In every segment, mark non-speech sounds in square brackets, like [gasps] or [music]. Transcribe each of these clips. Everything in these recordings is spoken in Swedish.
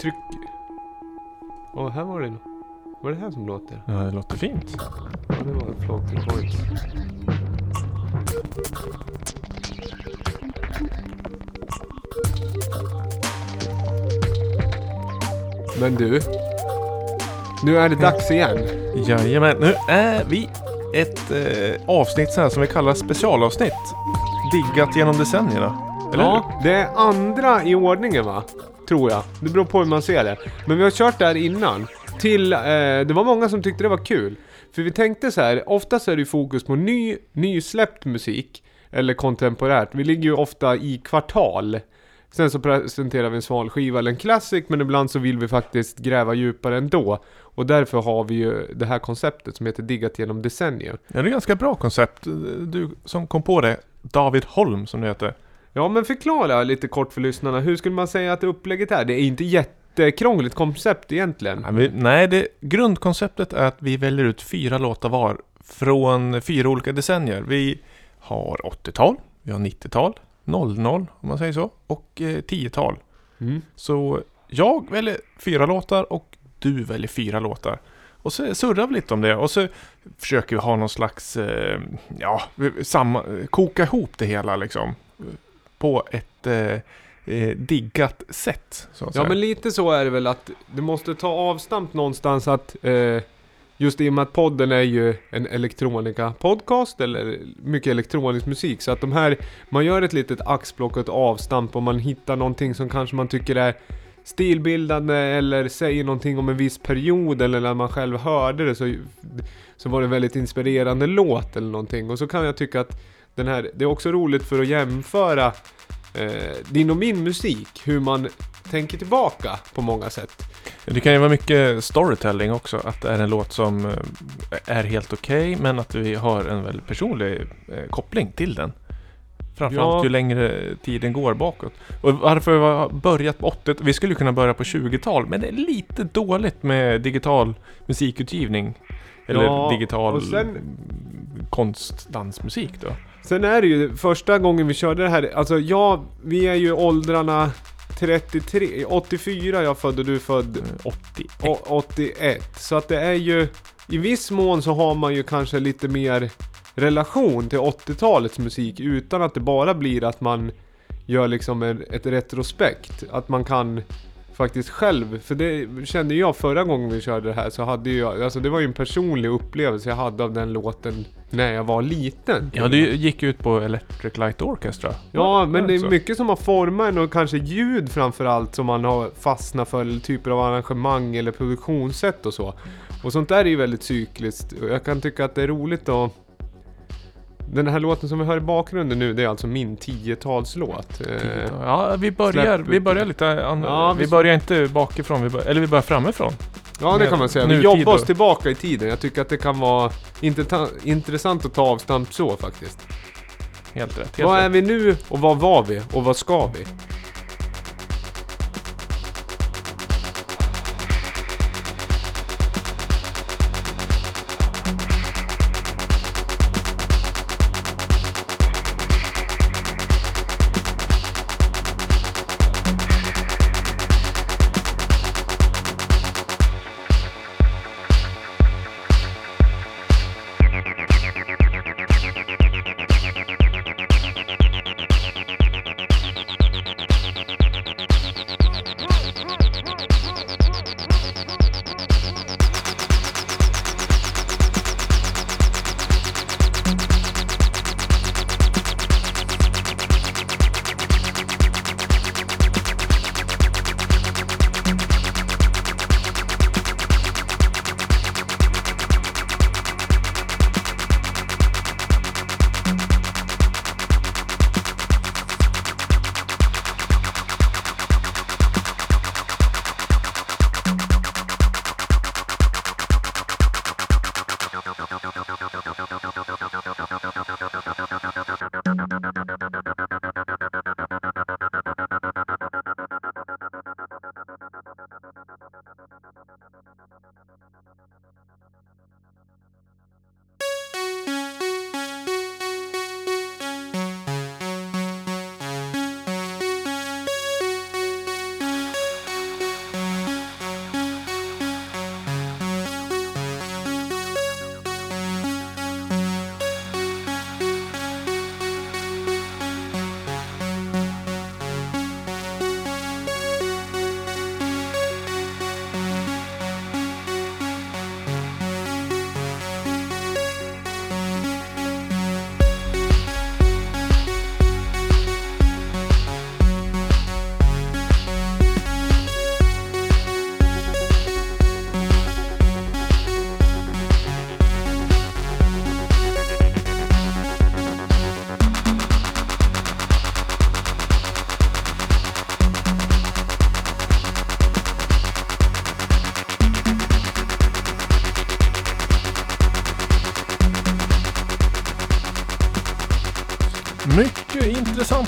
Tryck... Åh, här var det nå- Var det här som låter? Ja, det låter fint. Ja, det var en floating point. Men du. Nu är det dags igen. Jajamän, nu är vi ett eh, avsnitt så här som vi kallar specialavsnitt. Diggat genom decennierna. Eller hur? Ja, det är andra i ordningen va? Tror jag. Det beror på hur man ser det. Men vi har kört det här innan. Till, eh, det var många som tyckte det var kul. För vi tänkte så här, oftast är det ju fokus på ny, nysläppt musik. Eller kontemporärt. Vi ligger ju ofta i kvartal. Sen så presenterar vi en sval skiva eller en classic, men ibland så vill vi faktiskt gräva djupare ändå. Och därför har vi ju det här konceptet som heter Diggat genom decennier. Ja, det är ett ganska bra koncept. Du som kom på det, David Holm som det heter. Ja, men förklara lite kort för lyssnarna. Hur skulle man säga att upplägget är? Det är inte jättekrångligt koncept egentligen. Nej, det, grundkonceptet är att vi väljer ut fyra låtar var från fyra olika decennier. Vi har 80-tal, vi har 90-tal, 00 om man säger så, och eh, 10-tal. Mm. Så jag väljer fyra låtar och du väljer fyra låtar. Och så surrar vi lite om det och så försöker vi ha någon slags, eh, ja, samma, koka ihop det hela liksom. På ett eh, eh, diggat sätt. Så att Ja säga. men lite så är det väl att det måste ta avstamp någonstans att eh, Just i och med att podden är ju en elektronika podcast eller mycket elektronisk musik så att de här Man gör ett litet axplock och ett avstamp och man hittar någonting som kanske man tycker är Stilbildande eller säger någonting om en viss period eller när man själv hörde det så Så var det en väldigt inspirerande låt eller någonting och så kan jag tycka att den här, det är också roligt för att jämföra eh, din och min musik, hur man tänker tillbaka på många sätt. Det kan ju vara mycket storytelling också. Att det är en låt som eh, är helt okej men att vi har en väldigt personlig eh, koppling till den. Framförallt Ja. ju längre tiden går bakåt. Och varför vi har börjat på 80 Vi skulle kunna börja på 20-tal men det är lite dåligt med digital musikutgivning. Eller Ja, digital sen- konstdansmusik då. Sen är det ju första gången vi körde det här, alltså ja, vi är ju åldrarna 33, 84 jag född och du är född 80. å- 81. Så att det är ju, i viss mån så har man ju kanske lite mer relation till 80-talets musik utan att det bara blir att man gör liksom en, ett retrospekt. Att man kan faktiskt själv, för det kände jag förra gången vi körde det här så hade jag, alltså det var ju en personlig upplevelse jag hade av den låten när jag var liten. Ja, det gick ut på Electric Light Orchestra. Ja, men det är så. mycket som har format en och kanske ljud framförallt som man har fastnat för, eller typer av arrangemang eller produktionssätt och så. Och sånt där är ju väldigt cykliskt. Jag kan tycka att det är roligt att... Den här låten som vi hör i bakgrunden nu, det är alltså min 10-talslåt. Eh, Ja, vi börjar, Släpp- vi börjar lite an- Ja, vi vi- börjar inte bakifrån, vi bör, eller vi börjar framifrån. ja, det kan man säga. Vi jobbar oss tillbaka i tiden. Jag tycker att det kan vara intressant att ta avstamp så faktiskt. Helt rätt. Helt Vad är rätt. vi nu och vad var vi och vad ska vi?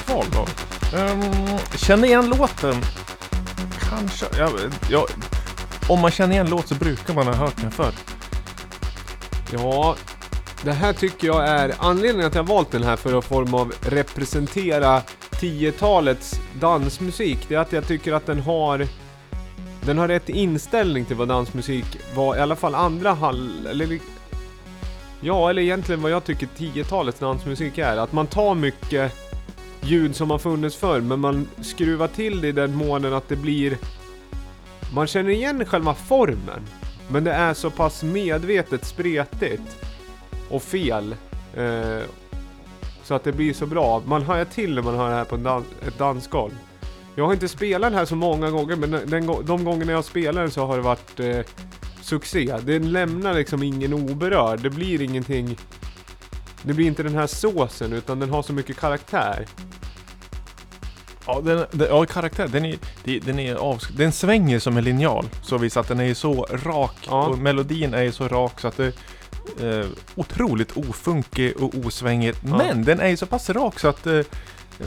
Intressant val då. Um, känner igen låten? Kanske. Ja, ja, om man känner igen låt så brukar man ha hört den förr. Ja, det här tycker jag är anledningen att jag valt den här för att form av representera 10-talets dansmusik. Det är att jag tycker att den har den har rätt inställning till vad dansmusik var, i alla fall andra hall... Eller, ja, eller egentligen vad jag tycker 10-talets dansmusik är. Att man tar mycket ljud som har funnits förr, men man skruvar till det i den månen att det blir... Man känner igen själva formen, men det är så pass medvetet spretigt och fel. Eh, så att det blir så bra. Man hajar till när man hör det här på en dan ett dansgolv. Jag har inte spelat den här så många gånger, men den, de gångerna jag spelar den så har det varit eh, succé. Den lämnar liksom ingen oberörd. Det blir ingenting... Det blir inte den här såsen, utan den har så mycket karaktär. Ja, den, den, ja karaktär. Den, är, den, är av, den svänger som en linjal. Så vis att den är så rak ja. och melodin är så rak så att det eh, otroligt ofunkig och osvängig. Ja. Men den är ju så pass rak så att eh,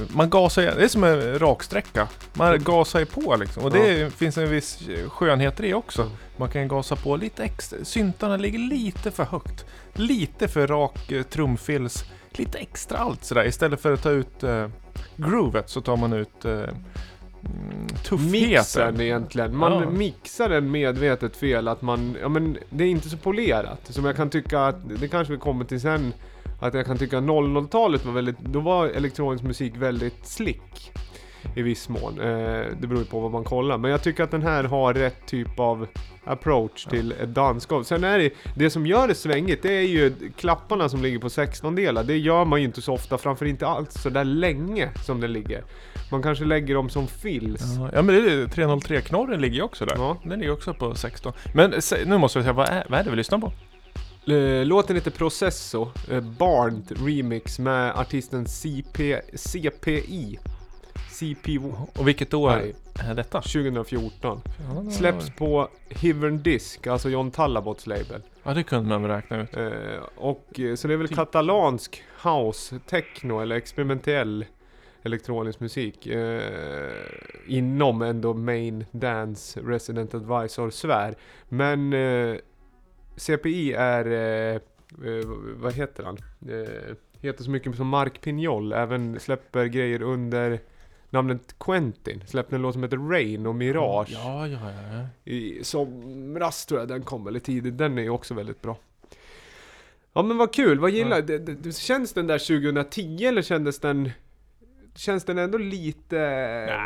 man gasar, det är som en raksträcka. Man gasar på liksom. Och det ja. finns en viss skönhet i det också. Man kan gasa på lite extra. Syntarna ligger lite för högt. Lite för rak eh, trumfills. Lite extra allt sådär. Istället för att ta ut eh, groovet så tar man ut eh, mm, tuffheten. Mixen egentligen. Man ja. mixar den medvetet fel. Att man, ja men det är inte så polerat. Som jag kan tycka att, det kanske vi kommer till sen att jag kan tycka 00-talet var väldigt, då var elektronisk musik väldigt slick. I viss mån. Eh, det beror ju på vad man kollar. Men jag tycker att den här har rätt typ av approach till ett dansgolv. Sen är det, det som gör det svängigt, det är ju klapparna som ligger på 16 delar. Det gör man ju inte så ofta, framför inte alls så där länge som den ligger. Man kanske lägger dem som fills. Ja, men det är 303-knorren ligger ju också där. Ja. Den ligger också på 16. Men nu måste jag säga, vad är, vad är det vi lyssnar på? Eh, låten heter Processo, uh, Barned Remix med artisten CP, CPI. CP... Och vilket år Nej. är detta? 2014. Ja, Släpps på Hivern Disc, alltså John Tallabots label. Ja, det kunde man väl räkna ut. Uh, och, så det är väl typ. katalansk house, techno eller experimentell elektronisk musik. Uh, inom ändå main dance resident advisor svär. Men uh, CPI är, eh, eh, vad heter han? Eh, heter så mycket som Mark Pignol, även släpper grejer under namnet Quentin. Släppte en låt som heter Rain och Mirage. Ja, ja, ja. I somras tror jag den kom, eller tidigt. Den är ju också väldigt bra. Ja men vad kul, vad gillar ja. det, det, Känns den där 2010 eller kändes den Känns den ändå lite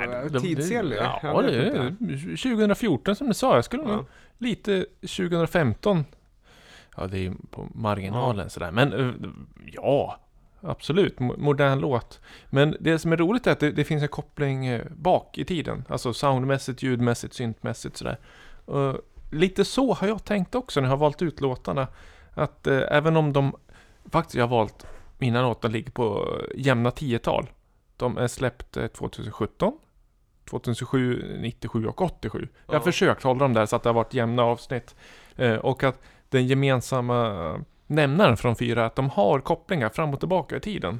Nej, tidsenlig? Ja, det är 2014 som du sa. Jag skulle ja. nog lite 2015 Ja, det är ju på marginalen ja. sådär. Men eh, ja, absolut. Modern låt. Men det som är roligt är att det, det finns en koppling eh, bak i tiden. Alltså soundmässigt, ljudmässigt, syntmässigt sådär. Och lite så har jag tänkt också när jag har valt ut låtarna. Att eh, även om de faktiskt jag har valt mina låtar ligger på jämna tiotal. De är släppt 2017, 2007, 97 och 87. Jag har ja. försökt hålla dem där så att det har varit jämna avsnitt. och att den gemensamma nämnaren från fyra är att de har kopplingar fram och tillbaka i tiden.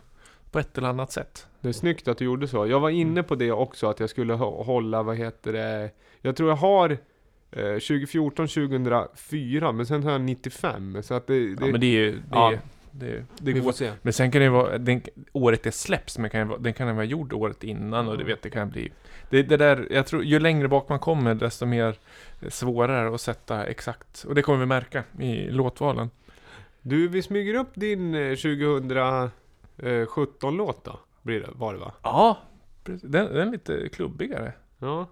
På ett eller annat sätt. Det är snyggt att du gjorde så. Jag var inne på det också, att jag skulle hålla, vad heter det, jag tror jag har eh, 2014, 2004, men sen har jag 95. Så att det, det ja, men det är, det ja. är det, det vi går. får se. Men sen kan det vara, den, året det släpps, men kan, den kan vara gjord året innan och du vet, det kan bli... Det, det där, jag tror, ju längre bak man kommer, desto mer svårare att sätta exakt. Och det kommer vi märka i låtvalen. Du, vi smyger upp din 2017-låt då? Blir det, var det va? Ja, den, den är lite klubbigare. Ja.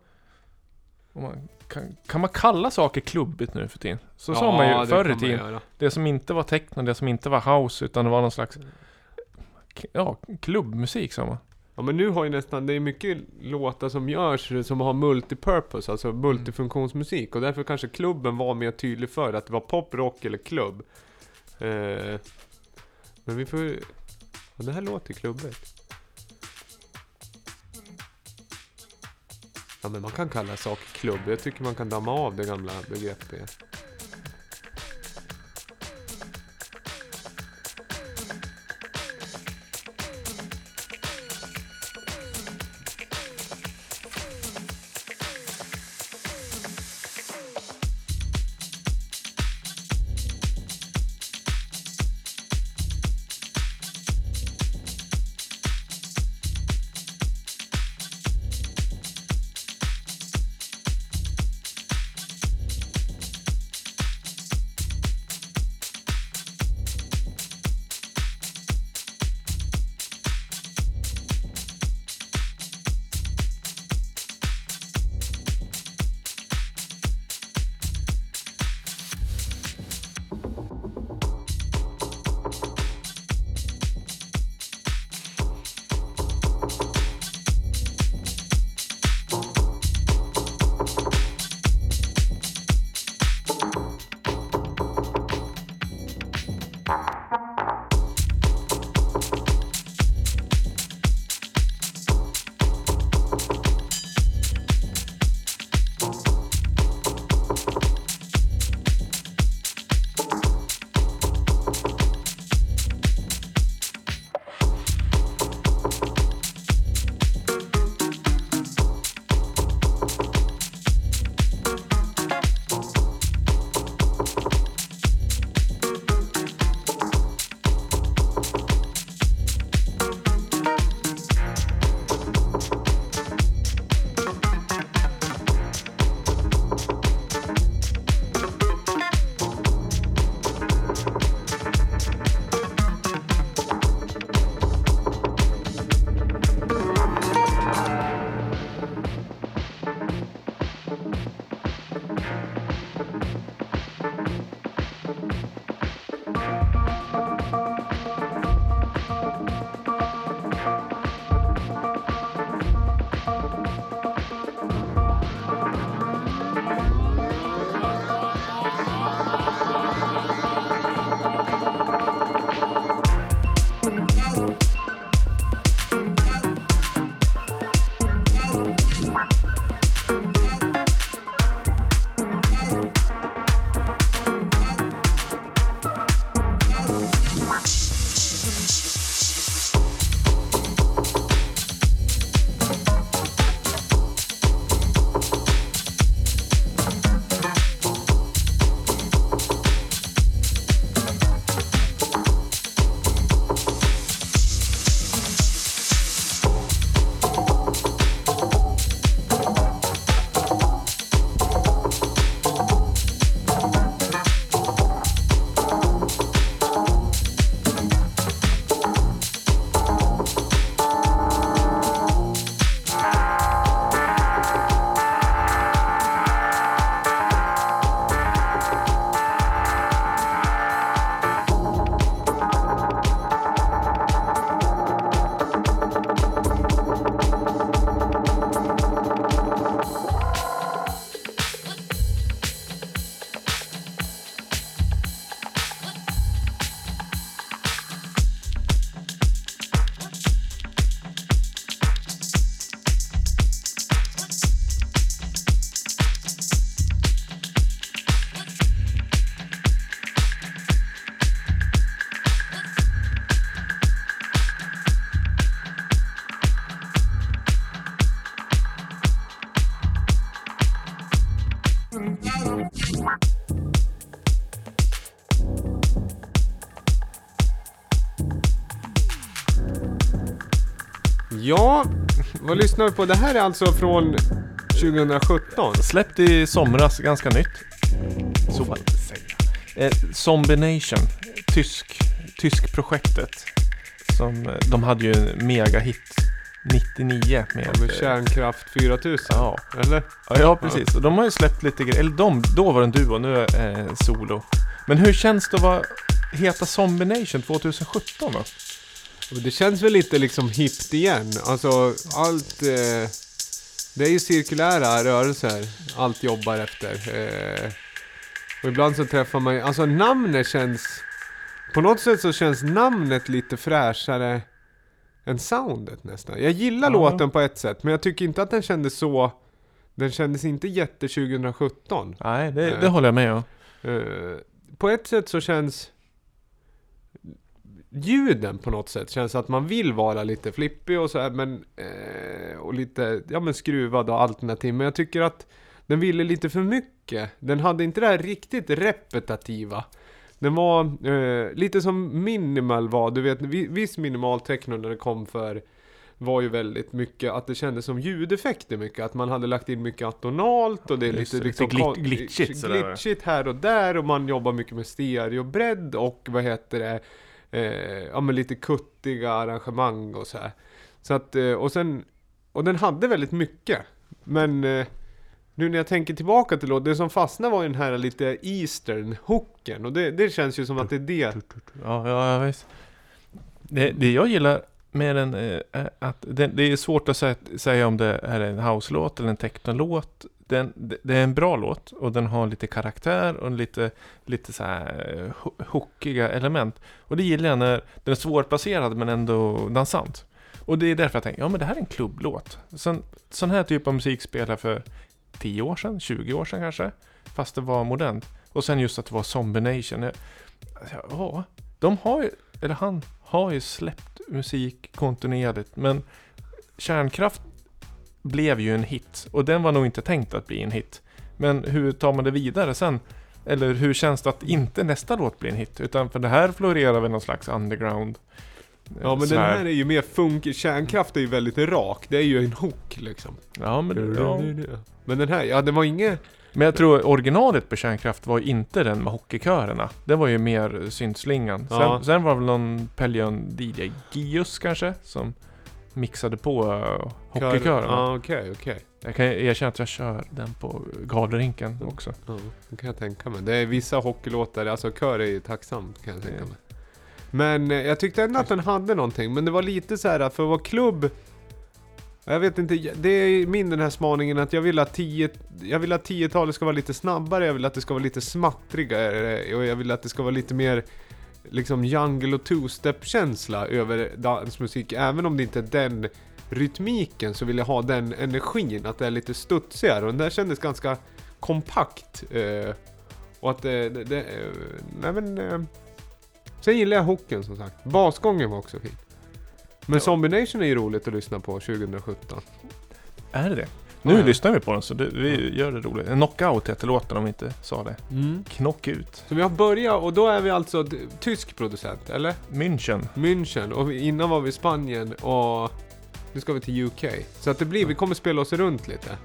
Man, kan, kan, man kalla saker klubbigt nu för tiden? Så ja, sa man ju förr i tiden. Det som inte var techno, det som inte var house, utan det var någon slags ja, klubbmusik sa man. Ja men nu har ju nästan, det är mycket låtar som görs som har multipurpose, alltså mm. multifunktionsmusik. Och därför kanske klubben var mer tydlig för att det var pop, rock eller klubb. Eh, men vi får ja, det här låter klubbigt. Ja men man kan kalla saker klubb. Jag tycker man kan damma av det gamla begreppet. Lyssnar vi på? Det här är alltså från 2017. Släppt i somras, ganska nytt. Så. Eh, Zombination, tysk, tysk projektet. Som, eh, de hade ju en megahit 99 med... Med eh, Kärnkraft 4000. Ja. Eller? Ja, ja, precis. Och de har ju släppt lite grejer. Eller de, då var det en duo, nu är det eh, solo. Men hur känns det att vara, heta Zombination 2017 då? Det känns väl lite liksom hippt igen. Alltså allt... Eh, det är ju cirkulära rörelser. Allt jobbar efter. Eh, och ibland så träffar man ju... Alltså namnet känns... På något sätt så känns namnet lite fräschare än soundet nästan. Jag gillar Ja. låten på ett sätt, men jag tycker inte att den kändes så... Den kändes inte jätte 2017. Nej, det, Nej. det håller jag med om. Eh, på ett sätt så känns ljuden på något sätt känns att man vill vara lite flippig och så här, men eh, och lite, ja men skruvad och alternativ. Men jag tycker att den ville lite för mycket. Den hade inte det här riktigt repetitiva. Den var eh, lite som minimal var, du vet vi- viss minimal techno när det kom för var ju väldigt mycket att det kändes som ljudeffekter mycket. Att man hade lagt in mycket atonalt och det är Just lite liksom lite glit- glitchigt glitchigt här och där och man jobbar mycket med stereobredd och vad heter det eh, Ja men lite kuttiga arrangemang och så här. Så att, eh, och sen Och den hade väldigt mycket Men eh, Nu när jag tänker tillbaka till låten, det som fastnade var ju den här lite eastern hooken och det, det känns ju som att det är det Ja, ja, ja visst. Det, det jag gillar med den eh, är att det, det är svårt att säga, säga om det är en house-låt eller en techno-låt. Den, det, är en bra låt och den har lite karaktär och lite, lite så här eh, hookiga element. Och det gillar jag när den är svårplacerad men ändå dansant. Och det är därför jag tänker, ja men det här är en klubblåt. Sån, sån här typ av musik spelade jag för 10 år sedan, 20 år sedan kanske. Fast det var modernt. Och sen just att det var Zombination. Jag- alltså, Ja, de har ju, eller han har ju släppt musik kontinuerligt. Men Kärnkraft blev ju en hit. Och den var nog inte tänkt att bli en hit. Men hur tar man det vidare sen? Eller hur känns det att inte nästa låt blir en hit? Utan för det här florerar väl någon slags underground. eh, Ja men den sfär. här är ju mer funk, kärnkraft är ju väldigt rak, det är ju en hook liksom. Ja, men, ja. Men den här, ja det var inget... men jag tror originalet på Kärnkraft var ju inte den med hockeykörerna. Det var ju mer syntslingan. Sen, Ja. sen var det väl någon Pellion DJ Gius kanske som mixade på uh, hockeykörerna. Ja okej, okej. Jag kan erkänna att jag kör den på galerinken också. Ja, det kan jag tänka mig. Det är vissa hockeylåtar, alltså kör är ju tacksamt kan jag tänka mig. Men eh, jag tyckte ändå att den hade någonting, men det var lite så här för att vara klubb jag vet inte, det är min den här spaningen att jag vill att 10 Jag vill att 10-talet ska vara lite snabbare, jag vill att det ska vara lite smattrigare och jag vill att det ska vara lite mer Liksom jungle och two-step känsla över dansmusik, även om det inte är den rytmiken så vill jag ha den energin, att det är lite studsigare och den där kändes ganska kompakt. Eh, och att det, det, eh, nej men... Eh, sen gillar jag hooken som sagt. Basgången var också fin. Men Ja. Zombination är ju roligt att lyssna på 2017. Är det det? Nu ja. lyssnar vi på den så det, vi gör det roligt. Knockout heter låten om vi inte sa det. Mm. Knock ut. Så vi har börjat och då är vi alltså tysk producent, eller? München. München och innan var vi i Spanien och nu ska vi till UK. Så att det blir, vi kommer spela oss runt lite.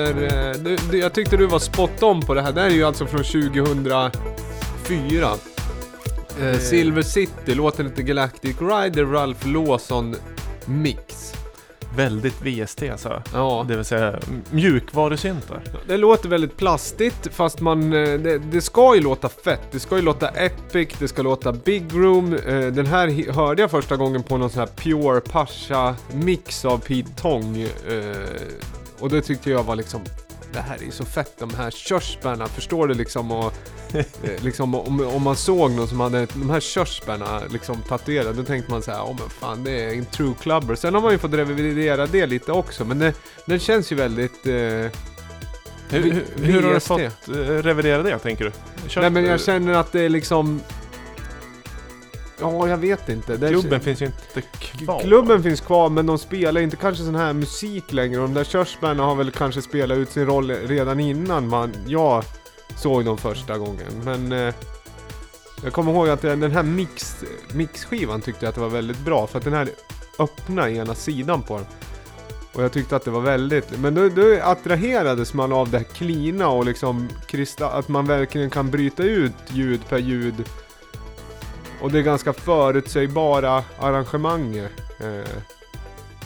Här låter... eh, Du, du, jag tyckte du var spot on på det här. Det här är ju alltså från 2004. Eh, Silver City, låten heter Galactic Rider, Ralph Lawson Mix. Väldigt VST alltså. Ja, Det vill säga mjukvarusyntar. det låter väldigt plastigt fast man... eh, Det, det ska ju låta fett. Det ska ju låta epic, det ska låta big room. Eh, Den här hörde jag första gången på någon sån här Pure Pasha mix av Pete Tong. Och det tyckte jag var liksom... Det här är så fett, de här körsbärna, förstår du liksom? Och, [laughs] eh, liksom om, om man såg någon som hade de här körsbärna liksom tatuerade, då tänkte man så här, åh men fan det är en true clubber. Sen har man ju fått revidera det lite också, men det, den känns ju väldigt... Eh, Hur, hur, hur har du fått eh, revidera det tänker du? Kör- Nej men jag känner att det är liksom... Ja, jag vet inte. Det Klubben finns ju inte kvar. Klubben finns kvar men de spelar inte kanske sån här musik längre. De där körsbärna har väl kanske spelat ut sin roll redan innan man, jag såg dem första gången. Men eh, jag kommer ihåg att den här mix, mixskivan tyckte jag att det var väldigt bra. För att den här öppna ena sidan på den. Och jag tyckte att det var väldigt, men då, då attraherades man av det här cleana och liksom krista, att man verkligen kan bryta ut ljud per ljud. Och det är ganska förutsägbara arrangemang. Eh.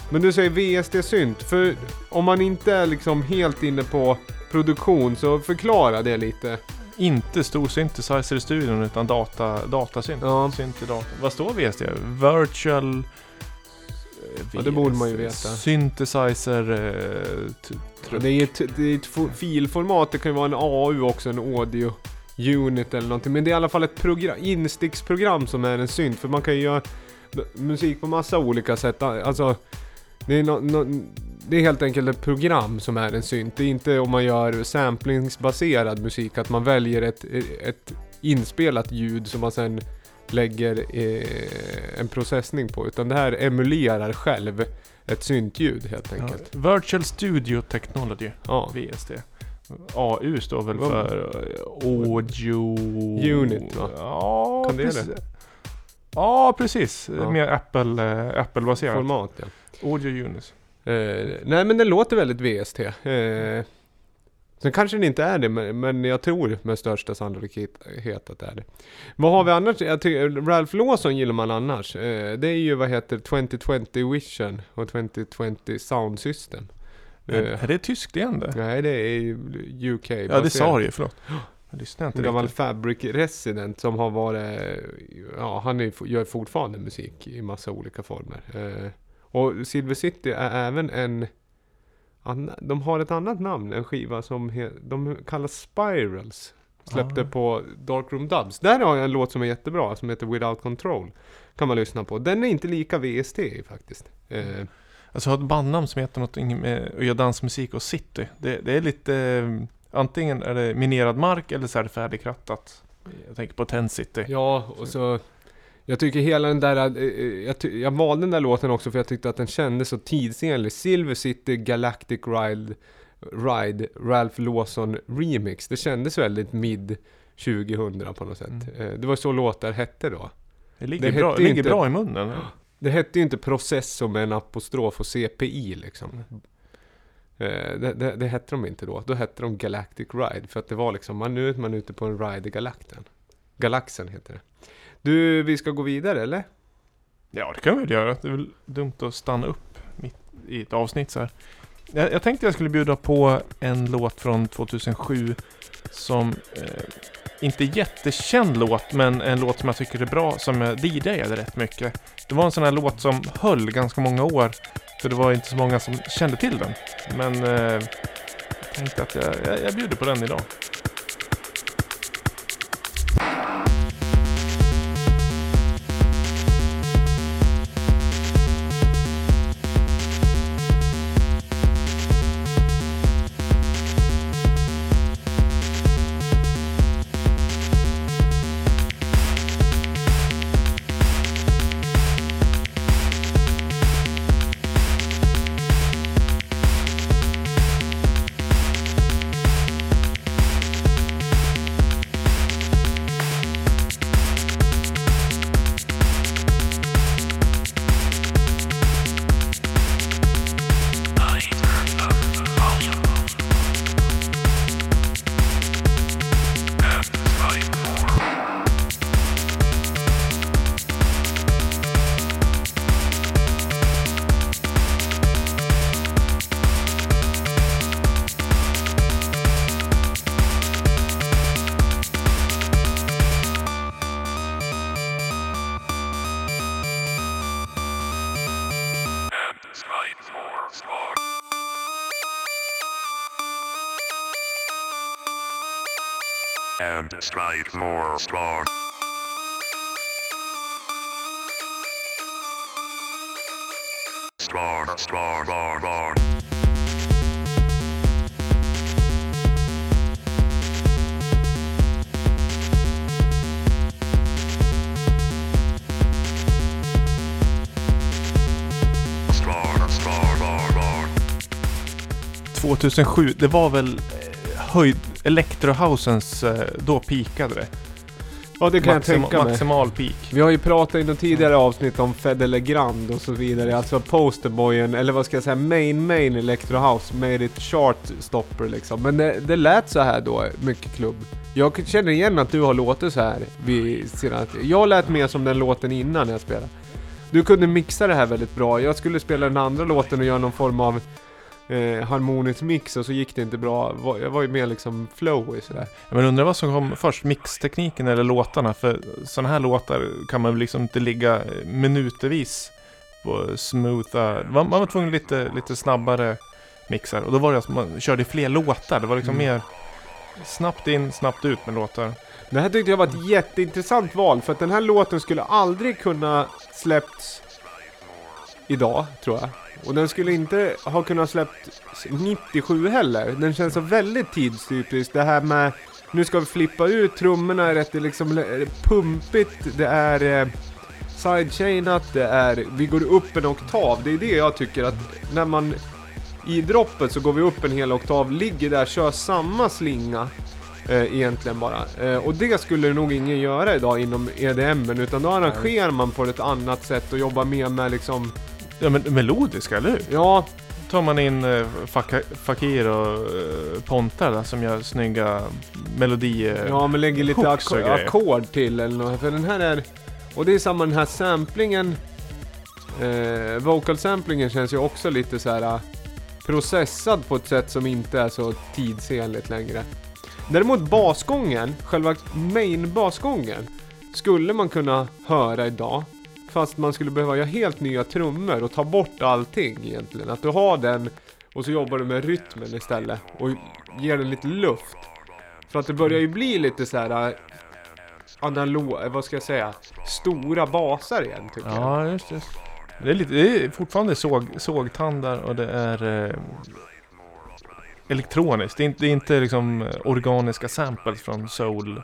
Men du säger VST-synt, för om man inte är liksom helt inne på produktion så förklara det lite. Inte stor synthesizer i studion utan data, datasynt. Ja. Synt i data. Vad står VST? Virtual... eh, Ja, det borde man ju veta. Synthesizer... Eh, Och Det är ett, det är ett fo- filformat, det kan ju vara en AU också, en audio unit eller någonting. Men det är i alla fall ett program, insticksprogram som är en synt. För man kan ju göra musik på massa olika sätt. Alltså, det är, no, no, det är helt enkelt ett program som är en synt. Det är inte om man gör samplingsbaserad musik, att man väljer ett, ett inspelat ljud som man sen lägger eh, en processning på. Utan det här emulerar själv ett syntljud helt ja, enkelt. Virtual Studio Technology. Ja. VST. AU står väl Vad- för eh, Audio... Unit, va? Ja, Kan det precis. det? Ja, precis. Ja. Mer Apple, eh, Apple-baserat. Format ja. Audio Unit. Eh, nej men den låter väldigt VST. Eh, sen kanske den inte är det, men, men jag tror med största sannolikhet att det är det. Vad har vi annars? Jag tycker, Ralph Lawson gillar man annars. Eh, det är ju vad heter 2020 Vision och 2020 Sound System. Eh, Är det tyskt igen det? nej det är UK. Ja, det sa du ju. Förlåt. Jag lyssnade En inte gammal riktigt. Fabric Resident som har varit, ja han är, gör fortfarande musik i massa olika former. Eh, och Silver City är även en, de har ett annat namn, en skiva som de kallas Spirals. Släppte Ah. på Darkroom Dubs. Där har jag en låt som är jättebra, som heter Without Control. Kan man lyssna på. Den är inte lika VST faktiskt. Eh, Alltså har ett bandnamn som heter något med att göra dansmusik och city. Det, det är lite... eh, Antingen är det minerad mark eller så är det färdigkrattat. Jag tänker på Ten City. Ja, och så... Jag tycker hela den där... eh, eh, Jag, jag valde den där låten också för jag tyckte att den kändes så tidsenlig. Silver City Galactic Ride, Ride Ralph Lawson Remix. Det kändes väldigt mid 2000 på något sätt. Mm. Eh, Det var så låtar hette då. Det ligger, Det bra, ju ligger inte- bra i munnen. Det hette ju inte processor med en apostrof och CPI liksom. Eh, det, det, det hette de inte då. Då hette de Galactic Ride. För att det var liksom, man, nu är man ute på en ride i galakten. Galaxen heter det. Du, vi ska gå vidare eller? Ja, det kan vi väl göra. Det är väl dumt att stanna upp mitt i ett avsnitt så här. Jag, jag tänkte jag skulle bjuda på en låt från 2007 som eh, inte jättekänd låt, men en låt som jag tycker är bra, som jag DJade rätt mycket. Det var en sån här låt som höll ganska många år, för det var inte så många som kände till den. Men eh, jag tänkte att jag, jag, jag bjuder på den idag. And strike more strong. Strong, strong, strong, strong. Strong, strong, strong, 2007, det var väl eh, höjd... Electrohousens, eh, då pikade det. Ja det kan jag Maxima- tänka mig. Maximal peak. Vi har ju pratat i något tidigare avsnitt om Fede Legrand och så vidare. Alltså posterboyen, eller vad ska jag säga, main main Electro House made it chart stopper liksom. Men det, det lät så här då, mycket klubb. Jag känner igen att du har låtit så här vid senaste... Jag lät mer som den låten innan jag spelade. Du kunde mixa det här väldigt bra. Jag skulle spela den andra låten och göra någon form av eh, harmonisk mix och så gick det inte bra. Jag var ju mer liksom flow i sådär. Men undrar vad som kom först, mixtekniken eller låtarna? För sådana här låtar kan man väl liksom inte ligga minutervis på smootha. Man, man var tvungen lite, lite snabbare mixar. Och då var det att man körde fler låtar. Det var liksom Mm. mer snabbt in, snabbt ut med låtar. Det här tyckte jag var ett jätteintressant val för att den här låten skulle aldrig kunna släppts idag, tror jag. Och den skulle inte ha kunnat släppt 97 heller. Den känns så väldigt tidstypisk. Det här med nu ska vi flippa ut trummorna är rätt det är liksom eh, pumpigt. Det är eh, sidechainat. Det är vi går upp en oktav. Det är det jag tycker att när man i droppet så går vi upp en hel oktav, ligger där, kör samma slinga eh, egentligen bara. Eh, och det skulle nog ingen göra idag inom EDM, utan då arrangerar man på ett annat sätt och jobbar mer med liksom, Ja men melodiska, eller hur? ja, tar man in eh, Faka- Fakir och eh, Ponta där, som gör snygga melodier. ja men lägger lite hooks och acko- grejer. ackord till eller något. För den här är, och det är samma den här samplingen, eh, vocal samplingen känns ju också lite så här eh, processad på ett sätt som inte är så tidsenligt längre. Däremot basgången, själva main basgången, skulle man kunna höra idag. Fast man skulle behöva göra helt nya trummor och ta bort allting egentligen. Att du har den och så jobbar du med rytmen istället och ger den lite luft. För att det börjar ju bli lite så här äh, analoga, analog, äh, vad ska jag säga, stora basar igen tycker jag. Ja, just det. Det är, lite, det är fortfarande såg, sågtandar och det är eh, elektroniskt. Det är inte, det är inte liksom eh, organiska samples från soul,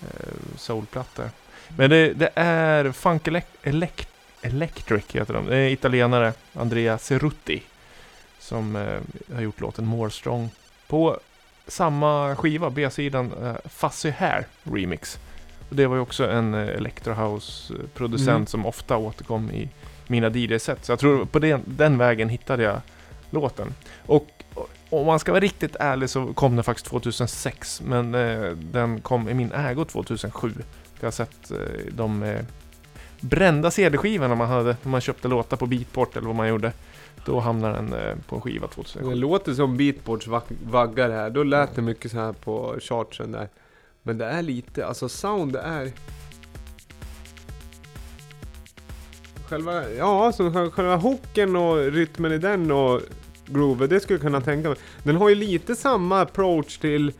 eh, soulplattor. Men det, det är Funk Elec Elec Electric heter de. Det är italienare, Andrea Cerutti. Som eh, har gjort låten More Strong. På samma skiva, B-sidan, eh, Fuzzy Hair Remix. Och det var ju också en eh, Electro House-producent Mm. som ofta återkom i mina DJ-set. Så jag tror på den, den vägen hittade jag låten. Och och om man ska vara riktigt ärlig så kom den faktiskt 2006. Men eh, den kom i min ägo 2007. Jag har sett eh, de eh, brända CD-skivorna man hade när man köpte låtar på Beatport eller vad man gjorde. Då hamnade den eh, på en skiva Det låter som Beatports vaggar här. Då lät det mycket så här på chartsen där. Men det är lite, alltså sound är... Själva, ja, alltså själva- hooken och rytmen i den och groove, det skulle jag kunna tänka mig. Den har ju lite samma approach till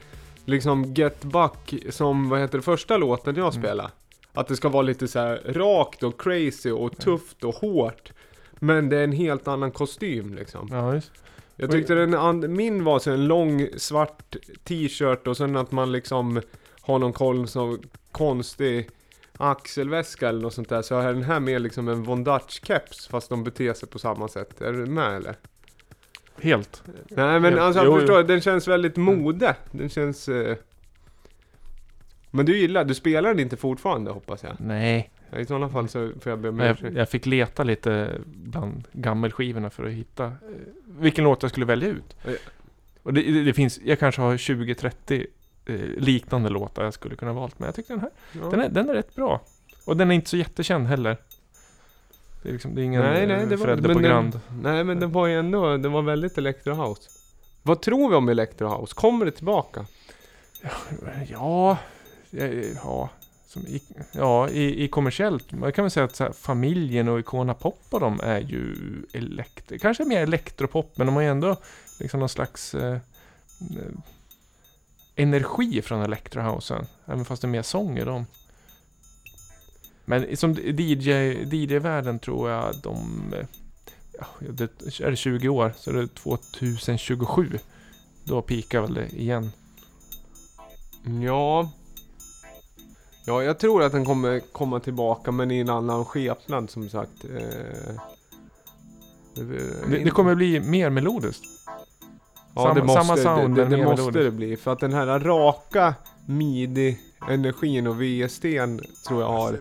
liksom Get Back som, vad heter det, första låten jag Mm. spelade. Att det ska vara lite så här rakt och crazy och tufft och hårt. Men det är en helt annan kostym liksom. Ja, just. Jag tyckte den and- min var så en lång svart t-shirt och sen att man liksom har någon koll som konstig axelväska eller något sånt där. Så är den här mer liksom en Von Dutch keps fast de beter sig på samma sätt. Är du med eller? Helt. Nej men Ja, alltså jo, jag jo. förstår, den känns väldigt mode. Den känns... Eh... Men du gillar, du spelar den inte fortfarande hoppas jag? Nej, Ja, I sådana fall så får jag be om Men jag, ursäkt. jag fick leta lite bland gammelskivorna för att hitta eh, vilken låt jag skulle välja ut. Ja. Och det, det, det finns, jag kanske har 20-30 eh, liknande låtar jag skulle kunna valt. Men jag tycker den här, Ja. den, är, den är rätt bra. Och den är inte så jättekänd heller. Det är liksom, det är ingen Nej, nej, det var, Fredde men på den, Grand. nej men den var ju ändå, den var väldigt Electro House. Vad tror vi om Electro House? Kommer det tillbaka? Ja, ja, ja, i, ja i, i kommersiellt. Man kan väl säga att här, familjen och Icona Pop och de är ju elektro, kanske mer elektropop, men de har ju ändå liksom någon slags eh, eh, energi från Electrohousen. Även fast det är mer sång i dem. Men som DJ, DJ-världen tror jag de... Ja, det, är det 20 år så är det 2027. Då pikar väl det igen. Ja. Ja, jag tror att den kommer komma tillbaka men i en annan skepnad som sagt. Eh, Det, det kommer bli mer melodiskt. Ja, Samma- det måste, samma sound, det, det, det måste det bli. För att den här raka midi-energin och VSDn tror jag har...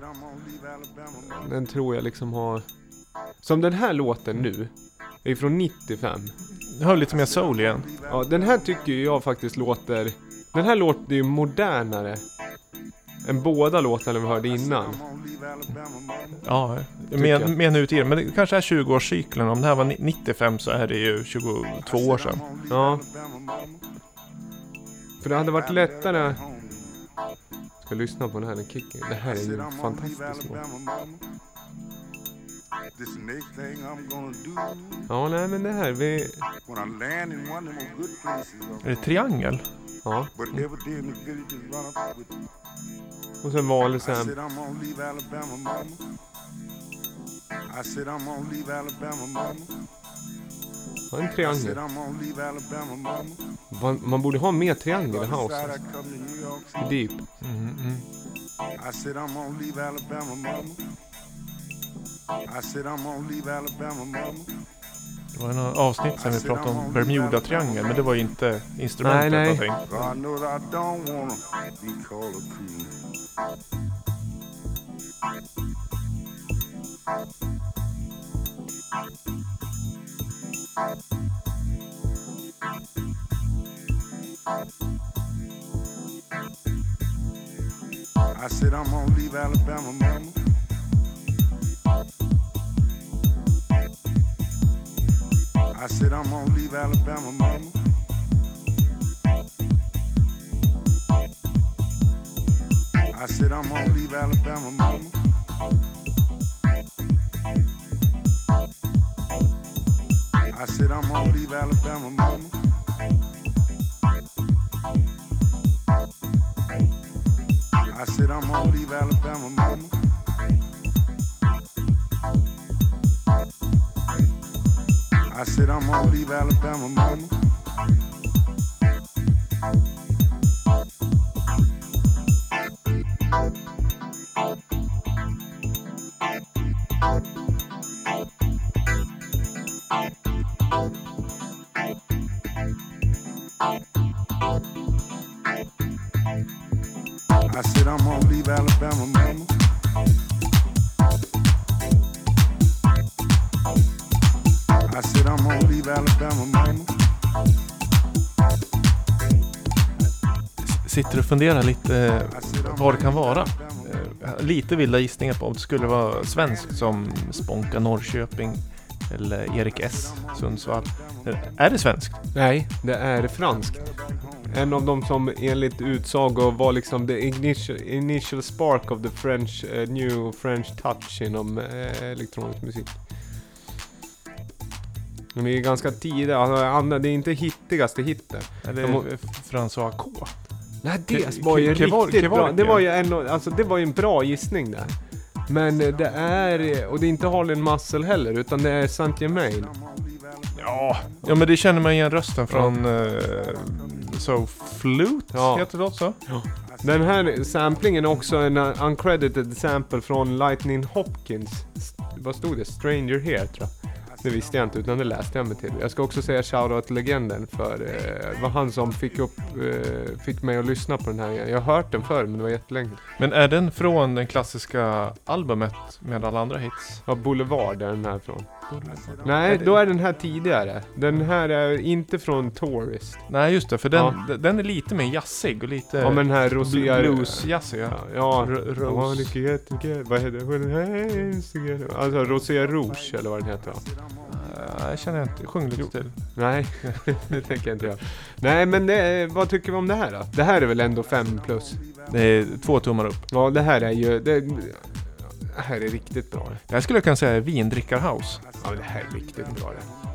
Den tror jag liksom har... Som den här låten nu. Är från 95. Det har lite mer soul igen. Ja, den här tycker jag faktiskt låter... Den här låter ju modernare. Än båda låtarna vi hörde innan. Ja, nu i tiden. Men det kanske är 20-årscykeln. Om det här var ni- 95 så är det ju 22 år sedan. Ja. För det hade varit lättare ska lyssna på den här, den kicken. Det här är ju fantastiskt bra. Ja, nej men det här, vi... Är det triangel? Ja. Mm. Och sen vanlig så här... I said I'm gonna leave Alabama mama Ja, en triangel. Man, man borde ha mer triangel i alltså. York I City. deep. Mm, mm. I said I'm gonna leave Alabama, mama. I said I'm gonna leave Alabama, mama. Det var en avsnitt sen vi pratade om Bermuda-triangeln. Men det var ju inte instrumentet Nej, nej. någonting. I said I'm gonna leave Alabama, mama. I said I'm gonna leave Alabama, mama. I said I'm gonna leave Alabama, mama. I said I'm gonna leave Alabama, mama. I said I'm gonna leave Alabama, mama. I said I'm gonna leave Alabama, mama. Funderar lite eh, vad det kan vara. Eh, Lite vilda gissningar på om det skulle vara svenskt som Spånka Norrköping eller Erik S Sundsvall. Eh, Är det svenskt? Nej, det är franskt. En av dem som enligt utsago var liksom the initial, initial spark of the French, eh, new French touch inom eh, elektronisk musik. De är ganska tidiga, alltså, det är inte hittigaste hitten. Eller De François K? Nej, det var ju riktigt bra. Det var ju en, alltså, det var ju en bra gissning där. Men eh, det är, och det är inte Harlin Muscle heller, utan det är Saint Germain. Ja, ja men det känner man igen rösten från uh, So Flute, Ja. heter det också? Den här samplingen är också en uh, uncredited sample från Lightning Hopkins. Vad stod det? Stranger Here tror jag. Det visste jag inte utan det läste jag mig till. Jag ska också säga shoutout till legenden för eh, det var han som fick, upp, eh, fick mig att lyssna på den här igen. Jag har hört den förr men det var jättelänge. Men är den från den klassiska albumet med alla andra hits? Ja, Boulevard är den här från. Nej, då är den här tidigare. Den här är inte från Tourist. Nej just det, för den, Ja. den är lite mer jazzig och lite Ja men den här Rosia... blues-jazzig. Ja, Ja. Rose. Vad heter det? Alltså Rosé Rouge eller vad den heter? Uh, jag känner inte, sjung lite till. Nej, [laughs] det tänker jag inte göra. Nej men det, vad tycker vi om det här då? Det här är väl ändå 5 plus? Det är två tummar upp. Ja det här är ju... Det, det här är riktigt bra. Det här skulle jag kunna säga är vindrickarhouse. Ja men det här är riktigt bra det.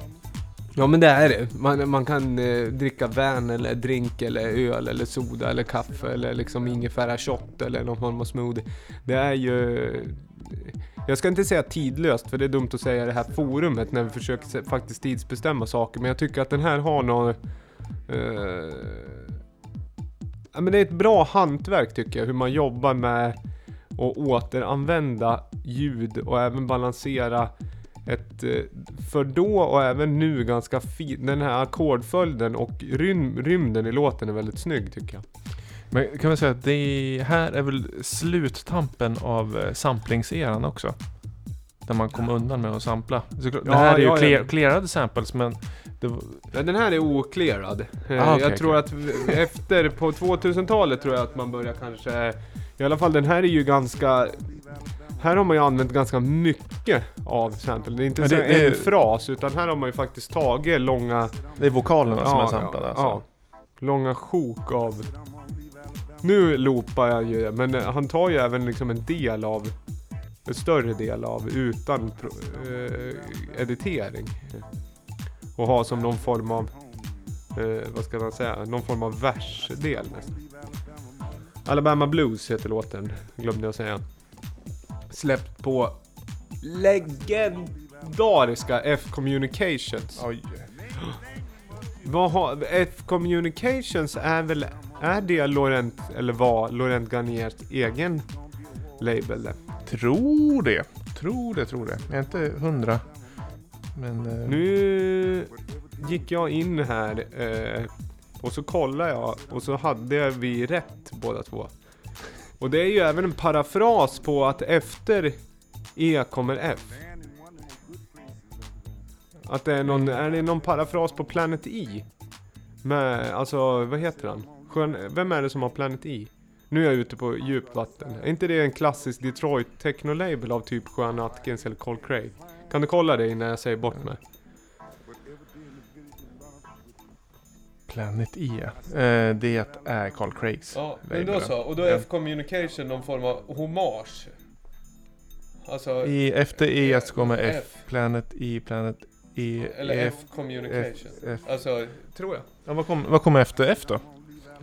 Ja men det är det. Man, man kan eh, dricka vän eller drink eller öl eller soda eller kaffe eller liksom ingefära shot eller någon form av smoothie. Det är ju... Jag ska inte säga tidlöst för det är dumt att säga i det här forumet när vi försöker faktiskt tidsbestämma saker. Men jag tycker att den här har någon... Eh, ja, men det är ett bra hantverk tycker jag. Hur man jobbar med att återanvända ljud och även balansera ett eh, för då och även nu ganska fint. Den här ackordföljden och rym, rymden i låten är väldigt snygg tycker jag. Men kan man säga att det här är väl sluttampen av eh, samplingseran också? Där man kom undan med att sampla. Det här är ju ja, ja. clear, clearade samples men var, Ja, den här är oclearad. Eh, Ah, okej, jag tror att v- efter, på 2000-talet tror jag att man börjar kanske... I alla fall den här är ju ganska... Här har man ju använt ganska mycket av sample. Det är inte så det- en det är- fras, utan här har man ju faktiskt tagit långa... det är vokalerna som är ja, samplade ja, alltså. ja, långa sjok av... Nu loopar jag ju, men eh, han tar ju även liksom en del av... En större del av utan eh, editering. Och ha som någon form av... Eh, vad ska man säga? Någon form av versdel nästan. Alabama Blues heter låten, glömde jag säga. Släppt på legendariska F-Communications. Oj. Vad har, F Communications är väl, är det Laurent, eller var Laurent Garniers egen label? Tror det. Tror det, tror det. Jag är inte hundra. Men... eh, Nu gick jag in här eh, och så kollade jag och så hade vi rätt båda två. Och det är ju även en parafras på att efter E kommer F. Att det är någon, är det någon parafras på Planet E? Med, alltså vad heter han? Skön, vem är det som har Planet E? Nu är jag ute på djupt vatten. Är inte det en klassisk Detroit techno-label av typ Sean Atkins eller Cole Craig? Kan du kolla det innan jag säger bort mig? Planet E. Eh, det är Carl Craigs. Ja, men label. då så. Och då är F-communication någon form av hommage. Alltså, I, efter E så kommer F. F. Planet E, Planet E, eller F. F-communication. F. Alltså, tror jag. Ja, vad, kom, vad kommer efter F då?